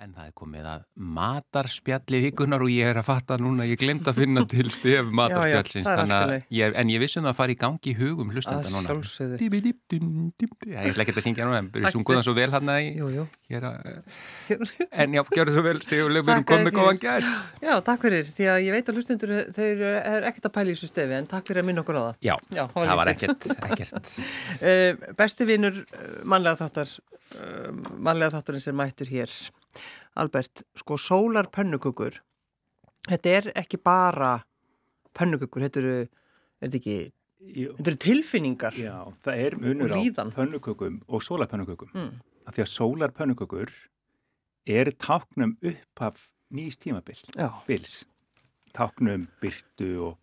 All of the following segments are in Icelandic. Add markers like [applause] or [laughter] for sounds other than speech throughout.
En það er komið að matarspjalli vikunar og ég er að fatta núna, ég glemt að finna til stef matarspjallsins, það að ég, en ég vissum það að fara í gangi í hugum hlustenda Að núna. sjálfsögðu. Dibidibdum-dum. Já, Ég ætla ekki að syngja nú, en byrju sunguðan svo vel hann að að, en já, gjör það svo vel, Sigurleg, við erum komið góðan gæst. Já, takk fyrir, því að ég veit að hlustendur þau eru er ekkert að pæla í þessu stefi en takk fyrir að minna okkur á það. Já, Já, það var það ekkert, ekkert. Uh, [laughs] besti Albert, sko sólar pönnukökur, þetta er ekki bara pönnukökur, þetta eru, er þetta ekki, þetta eru tilfinningar. já, það er munur á pönnukökum og sólarpönnukökum. Mm. Af því að sólarpönnukökur er táknum upphaf nýs tímabil, Já, bils. Táknum byrtu og,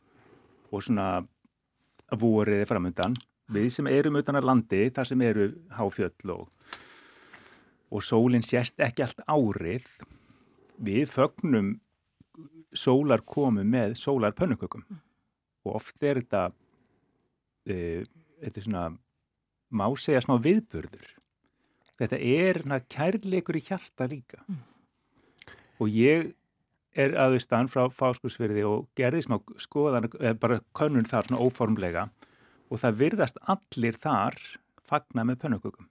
og svona vorið framundan. Við sem erum utan að landi, þar sem eru háfjöll og, og sólinn sést ekki allt árið, við fögnum sólar komu með sólarpönnukökum. Og oft er þetta, e, þetta er svona, má segja smá viðburður. Þetta er na, kærleikur í hjarta líka. Og ég er aðustan frá fáskursfyrði og gerði smá skoðan, bara könnun þar svona óformlega og það virðast allir þar fagna með pönnukökum.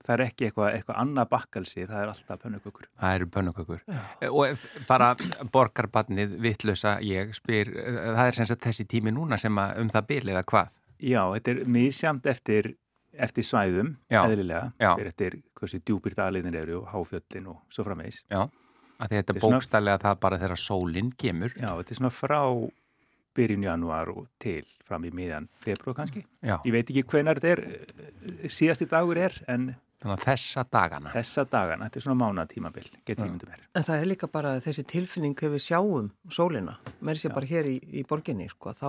Það er ekki eitthvað, eitthvað annað bakkalsi, það er alltaf pönnukökur. Það eru pönnukökur. Og bara borgarbarnið vittlösa ég spyr, það er sem sagt þessi tími núna sem að um það byrliða hvað? Já, þetta er misjamt eftir, eftir svæðum, Já. eðlilega, Já. eftir hversu djúpir daliðin eru og háfjöllin og svo að þetta er bókstælega það bara þegar sólinn kemur. Já, þetta er svona frá byrjun januar og til fram í miðjan februar kannski. Já, Ég veit ekki hvenar þetta er, síðasti dagur er, en þannig að þessa dagana. þessa dagana, þetta er svona mánatímabil, getur ég myndum er. en það er líka bara þessi tilfinning þegar við sjáum sólina, með sér bara hér í, í borginni, sko, þá,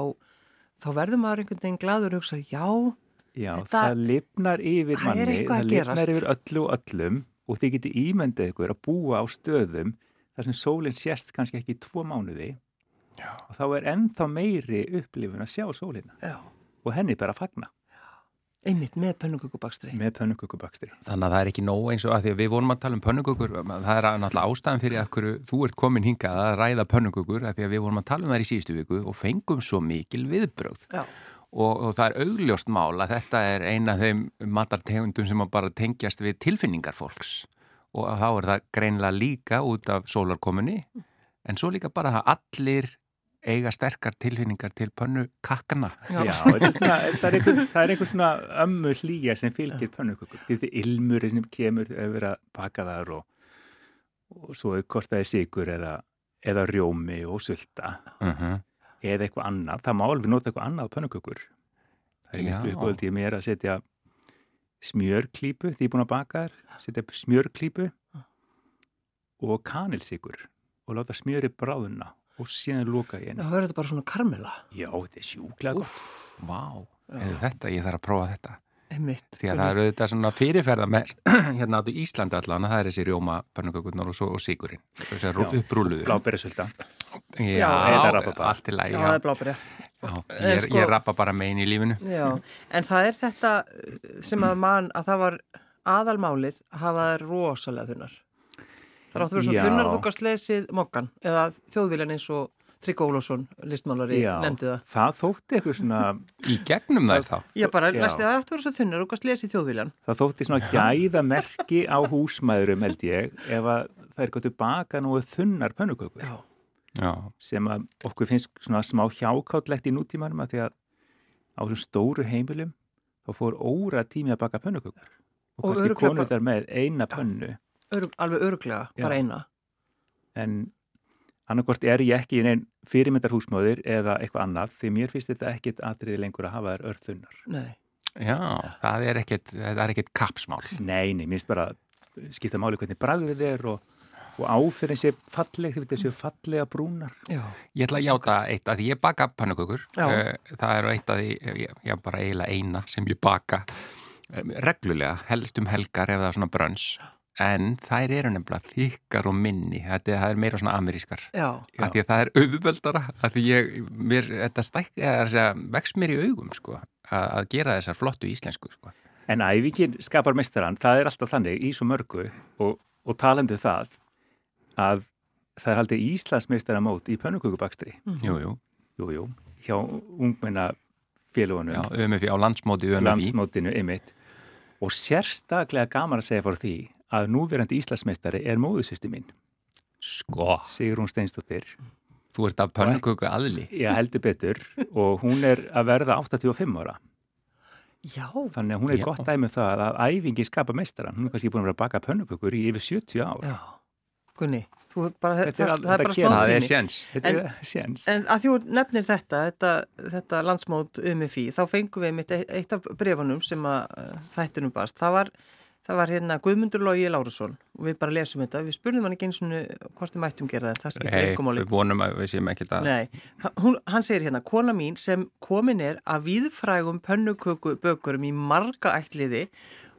þá verður maður einhvern veginn gladur og hugsa, já, Já, Þetta- það lifnar yfir Það manni, það að lifnar yfir öllu og öllum og þið getið ímyndið ykkur að búa á stöðum þar sem sólinn sést kannski ekki í tvo mánuði Já. og þá er ennþá meiri upplifun að sjá sólina já, og henni bara að fagna einmitt með pönnukökubakstri. með pönnukökubakstri. Þannig að það er ekki nóg eins og að því að við vorum að tala um pönnugugur, það er náttúrulega ástæðan fyrir að hverju þú ert komin hingað að ræða pönnugugur að því að við vorum að tala um það í síðustu viku og fengum svo mikil viðbröð Já, og, og það er augljóst mál að þetta er eina af þeim matartegundum sem bara tengjast við tilfinningar fólks og þá er það greinlega líka út af sólarkomunni en svo líka bara að allir eiga sterkar tilfinningar til pönnu kakkana. Já. [laughs] Er það er einhver, það er einhver svona ömmu hlýja sem fylgir pönnukökur. Þetta er ilmur sem kemur að vera baka þar og, og svo er hvort það er sigur eða, eða rjómi og sulta. Uh eða eitthvað annað, það má alveg nota eitthvað annað á pönnukökur það er Já. miklu uppöld ég mér að setja smjörklípu, því ég er búin að baka þær setja smjörklípu og kanilsikur og láta smjöri bráðuna og síðan loka í þá einu verður þetta bara svona karmela, já, þetta er sjúklega gott Vá, er þetta, ég þarf að prófa þetta. einmitt. Því að það eru auðvitað svona fyrirferða með [clears throat] hérna áttu Íslandi allan að það er þessi rjóma pönnukökurnar og, svo, og sigurinn. Þessi Já. upprúluðu. bláberðsölda Já, eða rabarbara. allt í lagi. Já, Já, það er blábæri. já. En Ég, sko- ég rappa bara megin í lífinu. Já, en það er þetta sem að mann, að það var aðalmálið að hafa þær rosalega þunnar. Það áttu að vera svo Já. þunnar að þú gast lesið mokkan eða þjóðvílan eins og Trygg Ólásson, listmálari, já, nefndi það. það þótti eitthvað svona [laughs] Í gegnum þær þá. Já, bara Já. næstu það áttu að vera svo þunnar þú gast lesið þjóðvílan. það þótti svona gæðamerki á húsmæðurum held ég ef að það er gott baka nú þunnar pönnukökur Já. Já, sem að okkur finnst svona smá hjákáttlegt í nútímanum að því að á þessum stóru heimilum þá fór óra tími að baka pönnukökur og, Og kannski konur þar með eina pönnu Örug, alveg öruglega, Já. bara eina. en annarkort er ég ekki í neinn fyrirmyndarhúsmóðir eða eitthvað annað því mér finnst þetta ekkit atriði lengur að hafa þær örþunnar. Nei. já, það er ekkit, það er ekkit kapsmál. Nei, nei, minnst bara skipta máli hvernig bragðið er og, og áferðin sé falleg, því þetta séu fallega brúnar. Já. Ég ætla að játa eitt að því ég baka pönnukökur. Já. Eh, Það er eitt að því, ég, ég bara eiginlega eina sem ég baka eh, reglulega, helst um helgar ef það er svona brönns. En þær eru nefnilega þykkar og minni. Þetta það er meira svona amerískar. Já. Já. Af því að það er auðveldara. Af því ég, mér, þetta stæk, eða, vex mér í augum, sko. Að, að gera þessar flottu íslensku, sko. En æfingin skapar mestarann, það er alltaf þannig í svo mörgu og, og talandi um það, að það er haldið Íslandsmeistara mót í pönnukukubakstri. Jú, jú, Jú, jú, hjá ungmenna félagunum. já, UMFI á landsmóti UMFI. landsmótinu og sérstaklega gaman að segja fór því að núverandi Íslandsmeistari er móðusisti mín, Sko, Sigrún Steinsdóttir. Þú ert af pönnuköku aðli. ég heldur betur. Og hún er að verða 85 ára. Já, þannig að hún er Já. gott dæmið það að æfingi skapa meistaran, hún er kannski búin að vera að baka pönnukökur í yfir 70 ár. Já. Gunni, þú bara, Þetta er það, það er bara smá Það er þetta En- er séns. En að þú nefnir þetta, þetta, þetta landsmót UMFI, þá fengum við mitt eitt af brefunum sem að uh, þættunum barst. Það var, það var hérna Guðmundur Lógi Lárusson og við bara lesum þetta. Við spurðum hann ekki eins og hvort við mættum gera það, það skiptir Nei, einhverjum við vonum að við séum ekkert að... Nei, hún, hann segir hérna, kona mín sem komin er að viðfrægum pönnuköku bökurum í marga ætliði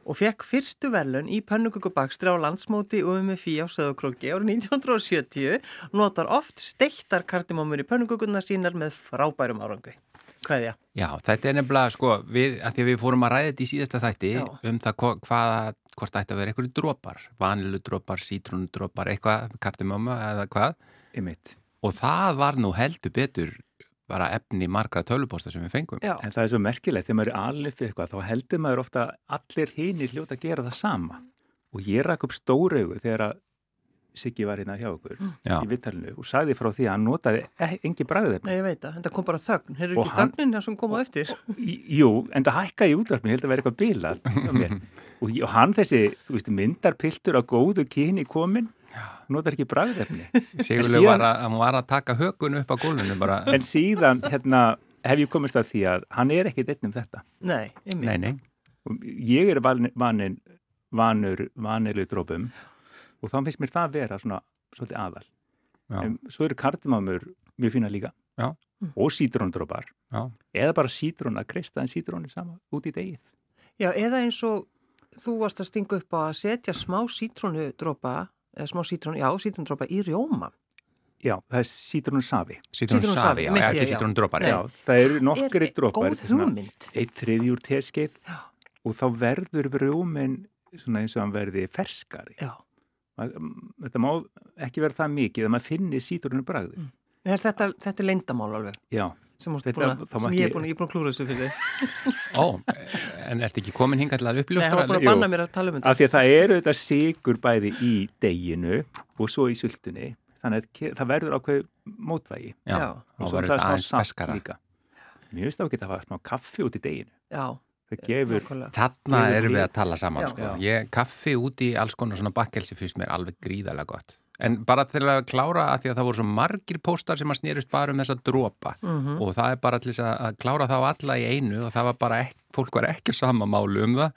og fekk fyrstu velun í pönnukökubakstri á landsmóti UMFI á Söðokróki árið 1970 notar oft steittar kardimómur í pönnukökuna sínar með frábærum árangri. Hvaðja? Já, þetta er nefnilega, sko, við, að því að við fórum að ræða þetta í síðasta þætti Já. um það hva- hvaða, hvort ætti að vera einhverju drópar, vanilu drópar, sítrúnu drópar, eitthvað, kartimömmu eða hvað. ymitt Og það var nú heldur betur bara efni margra tölupósta sem við fengum. Já, en það er svo merkilegt, þegar maður er alveg fyrir eitthvað þá heldur maður ofta að allir hinir hljóta að gera það sama og ég rak upp stóraugu þegar að Siggi var hérna hjá okkur Já. í vittalinu og sagði frá því að hann notaði engi bragðefni Nei, ég veit það, þetta kom bara þögn. Hefur Og ekki hann- þögnin það sem kom á eftir? Jú, en það hækkaði í útvarpinu, ég held að vera eitthvað bilað [laughs] og, og hann þessi, þú veist, myndarpiltur á góðu kyni komin, notar ekki bragðefni. [laughs] Sigurlega var að, hann var að taka hökun upp á gólfinu bara. En síðan, hérna, hef ég komist að því að hann er ekki einn um þetta. Nei, einmitt. Nei, nei. Og Ég er vanin, vanin, vanur, vanilu drópum og þá finnst mér það vera svona svolítið aðal. En svo eru kardimámur mjög fína líka Já. og sítróndrópar eða bara sítrón að kreista en sítrónu sama út í degið. Já, eða eins og þú varst að stinga upp á að setja smá sítrónudrópa, eða smá sítrón, já, sítrónudrópa í rjóma. Já, það er sítrónu safi. Sítrún Sítrónusafi, safi, já, ekki ég, já. það eru nokkri Er drópar. góð hugmynd. Eitt þriðjúr teskeið og þá verður rjóminn svona eins og hann verði ferskari. Já. Ma- Þetta má ekki vera það mikið að maður finnir sítrónu bragði. Mm. Er þetta, þetta er leyndamál alveg, Já, sem, Þetta- má sem er ekki- ég er búin að klúra þessu fyrir. [laughs] Ó, en ertu ekki komin hingað til að Nei, uppljóstra? hann var búin að banna mér að tala um þetta. af því að það eru þetta sigur bæði í deginu og svo í sultunni. Þannig að það verður ákveð mótvægi. Já, Og svo það er smá ferskara. líka. Mér finnst það ekki að hafa smá kaffi út í deginu. Já, Það gefur. Þarna erum við að tala saman sko. Ég, kaffi út í alls konar svona bakkelsi fyrst mér alveg gríðarlega gott. En bara til að klára að því að það voru svo margir póstar sem að snýrust bara um þessa dropa. Mhm. og það er bara til þess að, klára þá alla í einu og það var bara, ek, fólk var ekki á sama málu um það.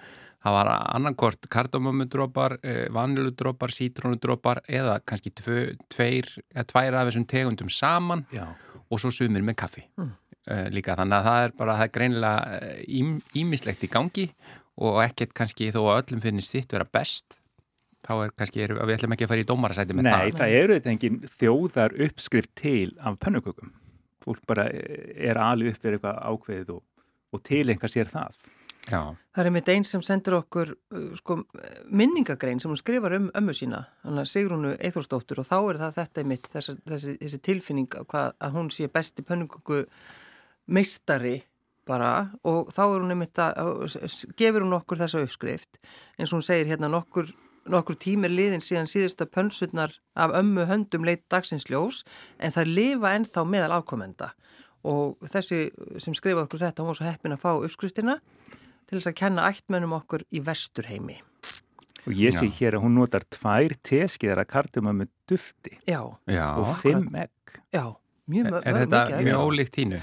Það var annankort kardamömmudrópar, eh, vaniludrópar, sítrónudrópar eða kannski tveir, eða tvær af þessum tegundum saman já, og svo sumir með kaffi. Uh, líka þannig að það er bara, það er greinilega eh, ím, ímislegt í gangi og ekkert kannski þó að öllum finnist sitt vera best þá er kannski, er, við ætlum ekki að fara í dómarasæti með Nei, það. það eru þetta engin þjóðar uppskrift til af pönnukökum. Fólk bara er alveg upp fyrir eitthvað ákveðið og, og tilengja sér það. Já, Það er einmitt einn sem sendur okkur uh, sko, minningagrein sem hún skrifar um ömmu sína, Sigrúnu Eithórsdóttur og þá er það þetta einmitt, þessi, þessi, þessi tilfinning að, hvað, að hún sé besti pönnugugu meistari bara og þá er hún einmitt að, gefur hún okkur þessa uppskrift eins og hún segir hérna nokkur, nokkur tímir liðin síðan síðasta pönsurnar af ömmu höndum leitt dagsins ljós en það lifa ennþá meðal ákomenda og þessi sem skrifa okkur þetta, hún var svo heppin að fá uppskriftina til þess að kenna ættmennum okkur í vesturheimi. Og ég sé Já. hér að hún notar tvær teskeiðar að karduma með dufti Já, já. og fimm egg. já, mjög, mjög, Er þetta mjög ólíkt þínu?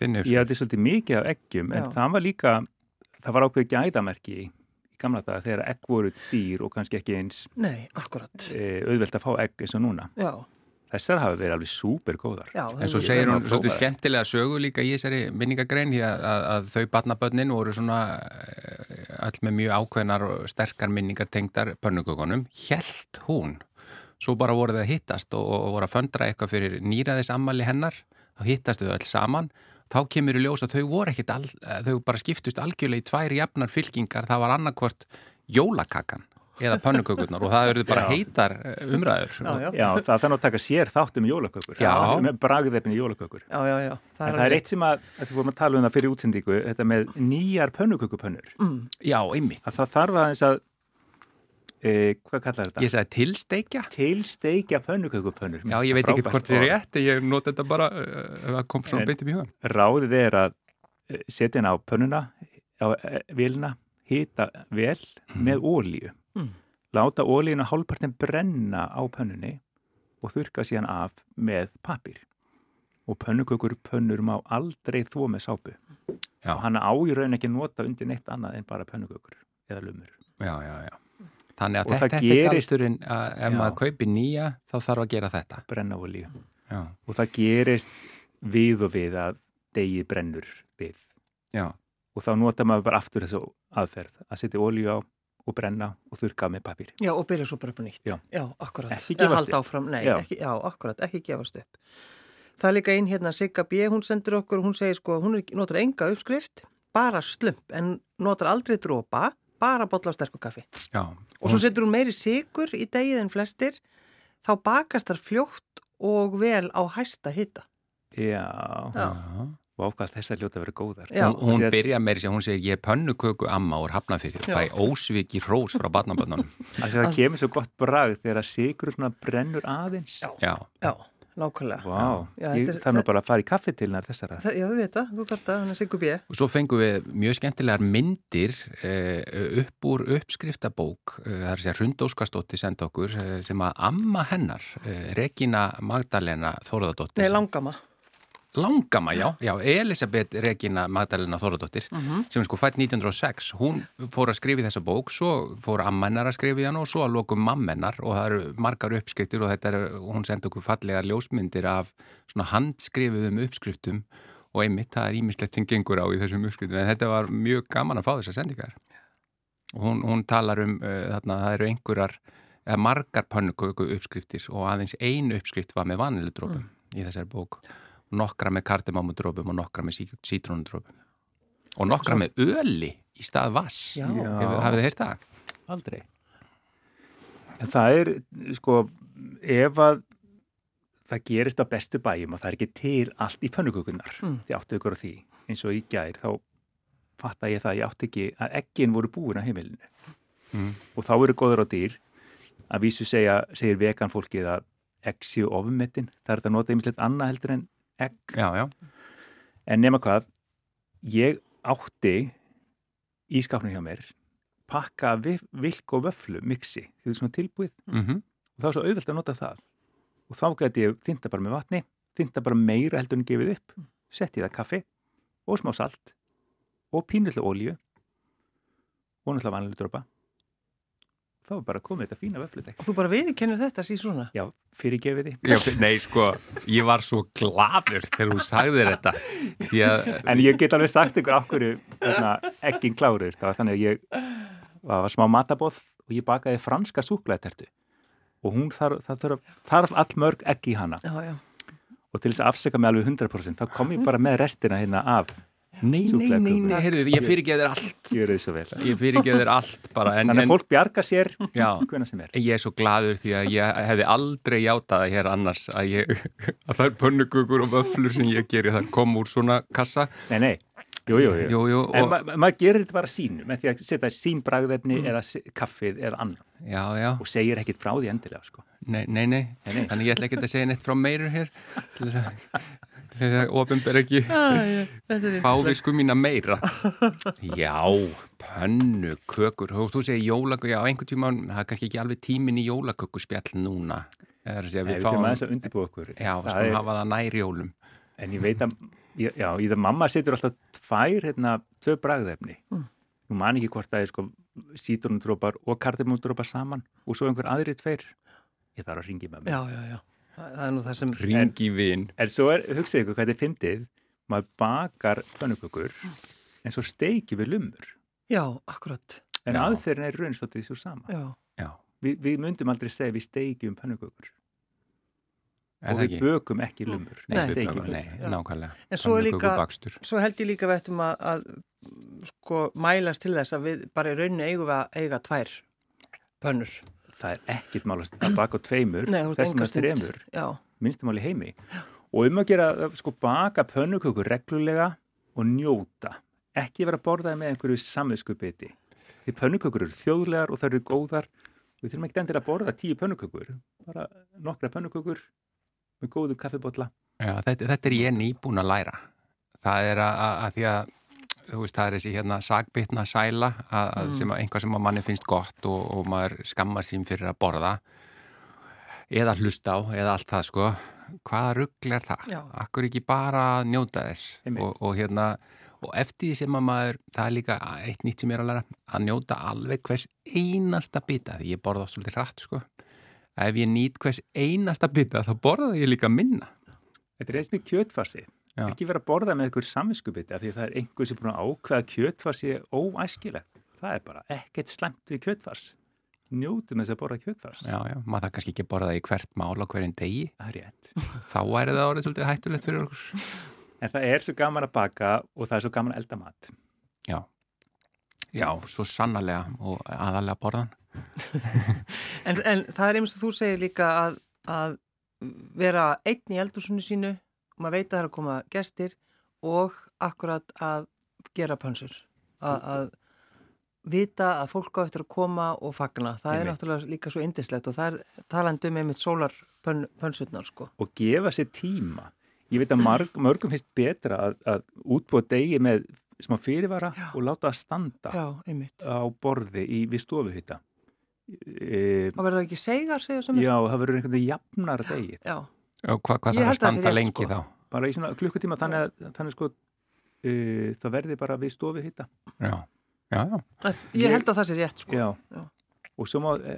Þinnu Ég hætti svolítið mikið af eggjum en það var líka, það var ákveð gædamerki í gamla daga þegar egg voru dýr og kannski ekki eins Nei, e, auðvelt að fá egg eins og núna. Já, Þessar hafa verið alveg súper góðar. já. En svo það- segir hún svolítið skemmtilega sögu líka í þessari minningagrein að, að, að þau barnabönnin voru svona eh, öll með mjög ákveðnar og sterkar minningar tengdar pönnukökunum. Hjælt hún. Svo bara voru það að hittast og, og voru að föndra eitthvað fyrir nýraðis ammali hennar. Þá hittastu þau öll saman. Þá kemur í ljós að þau voru ekkit, all, þau bara skiptust algjörlega í tvær jafnar fylkingar. Það var annarkvort jólakakan eða pönnukökurnar og það verður bara Já. heitar eh, umræður. Já, já, Já, það þarf nú að taka sér þátt um jólakökur. Já. Með bragðefni jólakökur. já, já, já. En það er eitt sem að, þetta vorum að tala um það fyrir útsendingu, þetta með nýjar pönnukökupönnur. Mm. Já, einmitt. Að það þarf aðeins að, e, hvað kallar þetta? Ég sagði tilsteikja. Tilsteikja pönnukökupönnur. Já, ég veit ekki hvort það er rétt, ég nota þetta bara uh, ef það kom svona beintum í hugan. Ráðið er að eh, setja henni á pönnuna, á eh, vélina, hita vel með ólíu. Mm. Láta ólíuna hálfpartin brenna á pönnunni og þurka síðan af með pappir. Og pönnukökur pönnur má aldrei þó með sápu. Já. Og hann á í raun ekki að nota undir neitt annað en bara pönnukökur eða lumur. Já, já, já. Þannig að Og þetta, þetta er gerist- galturinn að ef Já. maður kaupir nýja þá þarf að gera þetta. Brenna ólíu. Já, Og það gerist við og við að degið brennur við. já, Og þá nota maður bara aftur þessu aðferð að setja ólíu á og brenna og þurka með pappir. Já, og byrja svo bara upp nýtt. Já. akkurat. Ekki gefast upp. áfram, nei, Já. Ekki, já, akkurat, ekki gefast upp. Það er líka einn hérna, Sigga B, hún sendur okkur, hún segir sko, hún er- notar enga uppskrift, bara slump, en notar aldrei drópa, bara bolla á sterku kaffi. já. Og svo setur hún meiri sigur í degið en flestir, þá bakast þar fljótt og vel á hæsta hitta. Já, Já. Og ákvæðast þessar ljóta að vera góðar. Já. Hún, hún byrja meiri sem hún segir ég er pönnuköku amma úr hafnafyrir Já. fæ ósviki hrós frá barnaböndunum Af því að það kemur svo gott bragð þegar að sigur svona brennur aðeins. Já. Já, Já, nákvæmlega. Vá, Já, ég þetta er- þarf nú bara að fara í kaffi til hennar þessara. Það, já, þú veit það, þú þarf það, hann er Sigur B. og svo fengum við mjög skemmtilegar myndir eh, upp úr uppskriftabók eh, það er segja Rundóskastótti senda okkur eh, sem að amma hennar eh, Regina Magdalena Þóraðadóttir Nei, langama. Langama, já, já, Elisabeth Regina Magdalena Þóraðadóttir Mhm. sem er sko fætt 1906, hún fór að skrifa þessa bók, svo fór ammennar að skrifa hann og svo að lokum mammennar og það eru margar uppskriftir og þetta er, hún sendi okkur fallegar ljósmyndir af svona handskrifuðum uppskriftum og einmitt það er ímislegt sem gengur á í þessum uppskriftum en þetta var mjög gaman að fá þessar sendingar. Og hún, hún talar um uh, þarna það eru einhverjar margar pönnuköku uppskriftir og aðeins einu uppskrift var með vaniludrópum í þessari bók. og nokkra með kardemamudrópum og nokkra með sítrónudrópum og nokkra með öli í stað vass Já. Hefur- hafið þið heyrt það? Aldrei. En það er, sko, ef að það gerist á bestu bæjum og það er ekki til allt í pönnukökunar, Mm. þið áttu ykkur á því, eins og í gær, þá fatta ég það að ég átti ekki að eggin voru búin á heimilinu. Mm. Og þá eru góður á dýr, að vísu segja, segir vegan fólkið að egg séu ofmettin, það er þetta að nota einmislegt annað heldur en egg. Já, já, En nema hvað, ég átti í skápnum hjá mér pakka vi- vilk og vöflu mixi, því það er svona tilbúið. Mm og það var svo auðvelt að nota það. Og þá gæti ég þynda bara með vatni þynda bara meira heldur en gefið upp setti það kaffi og smá salt og pínullu ólíu og náttúrulega vanlega dropa þá var bara komið þetta fína vöfludekk Og þú bara viðkennir þetta síð svona. já, fyrir gefið því já Nei, sko, ég var svo gladur þegar þú sagðir þetta. Því að en ég get alveg sagt ykkur okkur ekkin klárust það var þannig að ég var smá matabóð og ég bakaði franska súklaðtertu og hún þarf, þarf, þarf all mörg egg í hana. Já, já. og til þess að afseka mig alveg 100% þá kom ég bara með restina hérna af Nei, nei, nei, nei, heyrðu, ég fyrirgeð þér allt. ég er þið svo vel Ég fyrirgeð þér allt bara en, þannig en, að fólk bjarga sér Já, er. Ég er svo gladur því að ég hefði aldrei játað það hér annars að, ég, að það er pönnugugur og vöflur sem ég geri það kom úr svona kassa. Nei, nei, jú, jú, jú, Jú, jú, en og, ma ma maður gerir þetta bara sínu með því að setja sín bragðefni Mm. eða kaffið eða annað. Já, já, og segir ekkit frá því endilega sko. nei, nei, nei. Nei, nei. Þannig ég ætla ekki að segja neitt frá meirur hér [laughs] að, að ofinber ekki fávisku mína meira. [laughs] Já, pönnu, kökur. Og þú segir jólakökur, já, einhvern tíma það er kannski ekki alveg tímin í jólakökuspjall núna. Er að segja Nei, við við fáum aðeins að undirbúa okkur. Já, Það skulum er, hafa það nær jólum. En ég veit að ég- já, í það mamma setur alltaf tvær hérna, tvö bragðefni. Mm. nú man ekki hvort það er sko sítrunundrópar og kardimundrópar saman og svo einhver aðri tveir. Ég þarf að ringi með mig Já, já, já. Það er nú það sem... Ringi vin En svo er, hugsið ykkur hvað þetta er fyndið, maður bakar pönnukökur en svo steiki við lumur. Já, akkurat. En aðferðin er raun svolítið svo sama. Já. Já, Vi, við myndum aldrei segja við steikjum pönnukökur er og við bökum ekki lumur. Nei, við steikjum nei, Já. nákvæmlega En svo er líka-. Svo held ég líka við ættum að, að sko, mælast til þess að við bara í rauninni eigum við að eiga tvær pönnur. Það er ekkit mál að baka tveimur, þessum að Já, minnstumál í heimi. Og um að gera, sko, baka pönnukökur reglulega og njóta. Ekki vera að borða með einhverju samviskupiti. Því pönnukökur eru þjóðlegar og það eru góðar. Við þurfum ekki endur að borða tíu pönnukökur. Bara nokkra pönnukökur með góðu kaffibotla. Já, þetta, þetta er ég nýbúin að læra. Það er að, að, því að veist, það er þessi hérna sagbitna sæla að, að sem að einhvað sem að manni finnst gott og, og maður skammar sín fyrir að borða eða hlusta á eða allt það sko hvaða ruggl er það? Já. Akkur ekki bara njóta þess og, og hérna og eftir því sem að maður, það er líka eitt nýtt sem ég er að læra, að njóta alveg hvers einasta bita, því ég borða svolítið hratt sko, ef ég nýt hvers einasta bita þá borða ég líka minna Þetta er eins með kjötfarsi. Já. Ekki vera að borða með einhver samviskupiti af því það er einhver sem er búin að ákveða að kjötfarsi er óæskilegt. Það er bara ekkert slæmt við kjötfars. Njótum þess að borða kjötfars. Já, já, maður það kannski ekki að borða það í hvert mál á hverjum degi, Það er rétt. [laughs] þá væri það orðið svolítið hættulegt fyrir okkur. En það er svo gaman að baka og það er svo gaman að elda mat. Já, já, svo sannarlega og aðalega borðan. [laughs] en, en það er einmitt að þú segir líka að, að vera einn í eldursunni sínu og maður veit að það er að koma gestir og akkurat að gera pönsur. Að, vita að fólk á eftir að koma og fagna. Það er Einmitt. náttúrulega líka svo indislegt og það er talandi um einmitt sólarpönsurnar sko. Og gefa sér tíma. Ég veit að marg, mörgum finnst betra að, að útbúa degi með smá fyrirvara Já. og láta það standa Já, á borði í, við stofuhytta. E, Og verður það ekki segar, segja sem já, það verður einhvern veginn jafnar degi. Já, Og hva, hvað Ég þarf að það standa rétt, lengi sko. þá? Bara í svona klukkutíma þannig að þannig sko, e, það verði bara við stofuhytta. Já, já, já. Að- ég held að það sé rétt sko. Já. Já. Og svo má e,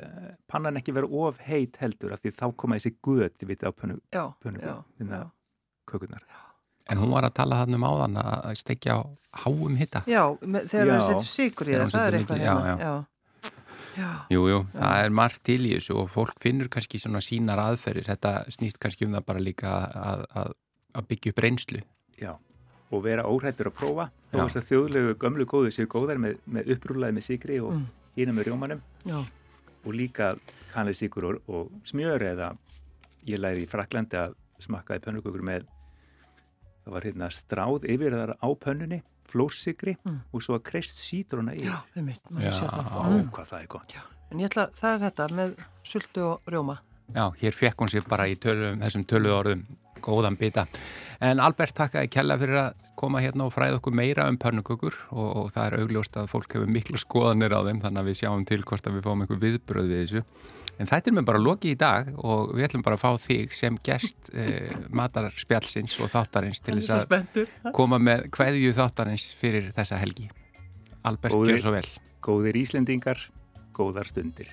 pannan ekki vera of heit heldur af því þá koma þessi göt, við veitum á pönnu, Já, pönnu, já, hérna, já. kökunar. En hún var að tala þannig um áðan að stekja á háum hitta. Já, með, þegar Já. við setjum sigur í það, það er setur eitthvað já, hérna. já. Já, já. Jú, það er margt til í þessu og fólk finnur kannski svona sínar aðferðir. Þetta snýst kannski um það bara líka að, að, að byggja upp reynslu. Já, og vera óhrættur að prófa þó Já. að það þjóðlegu gömlu góðu séu góðar með, með upprúlaði með sigri og Mm. hína með rjómanum já. og líka kannlega sigur og, og smjör eða ég læri í Fraklandi að smakkaði pönnukökur með það var hérna stráð yfir þar á pönnunni flórsigri Mm. og svo að kreist sítruna í Já, einmitt, maður Já. sér það Vá, fór. hvað það er gott En ég ætla, það er þetta með sultu og rjóma. Já, hér fekk hún sér bara í tölum, þessum tölu orðum góðan bita. En Albert takkaði kella fyrir að koma hérna og fræða okkur meira um pönnukökur og, og það er augljóst að fólk hefur miklu skoðanir á þeim þannig að við sjáum til hvort að við fáum einhver viðbröð við þessu. En þetta er mér bara lokið í dag og við ætlum bara að fá þig sem gest eh, matarspjallsins og þáttarins til þess að spenntur. koma með hverju þáttarins fyrir þessa helgi. Albert, gjör svo vel. Góðir Íslendingar, góðar stundir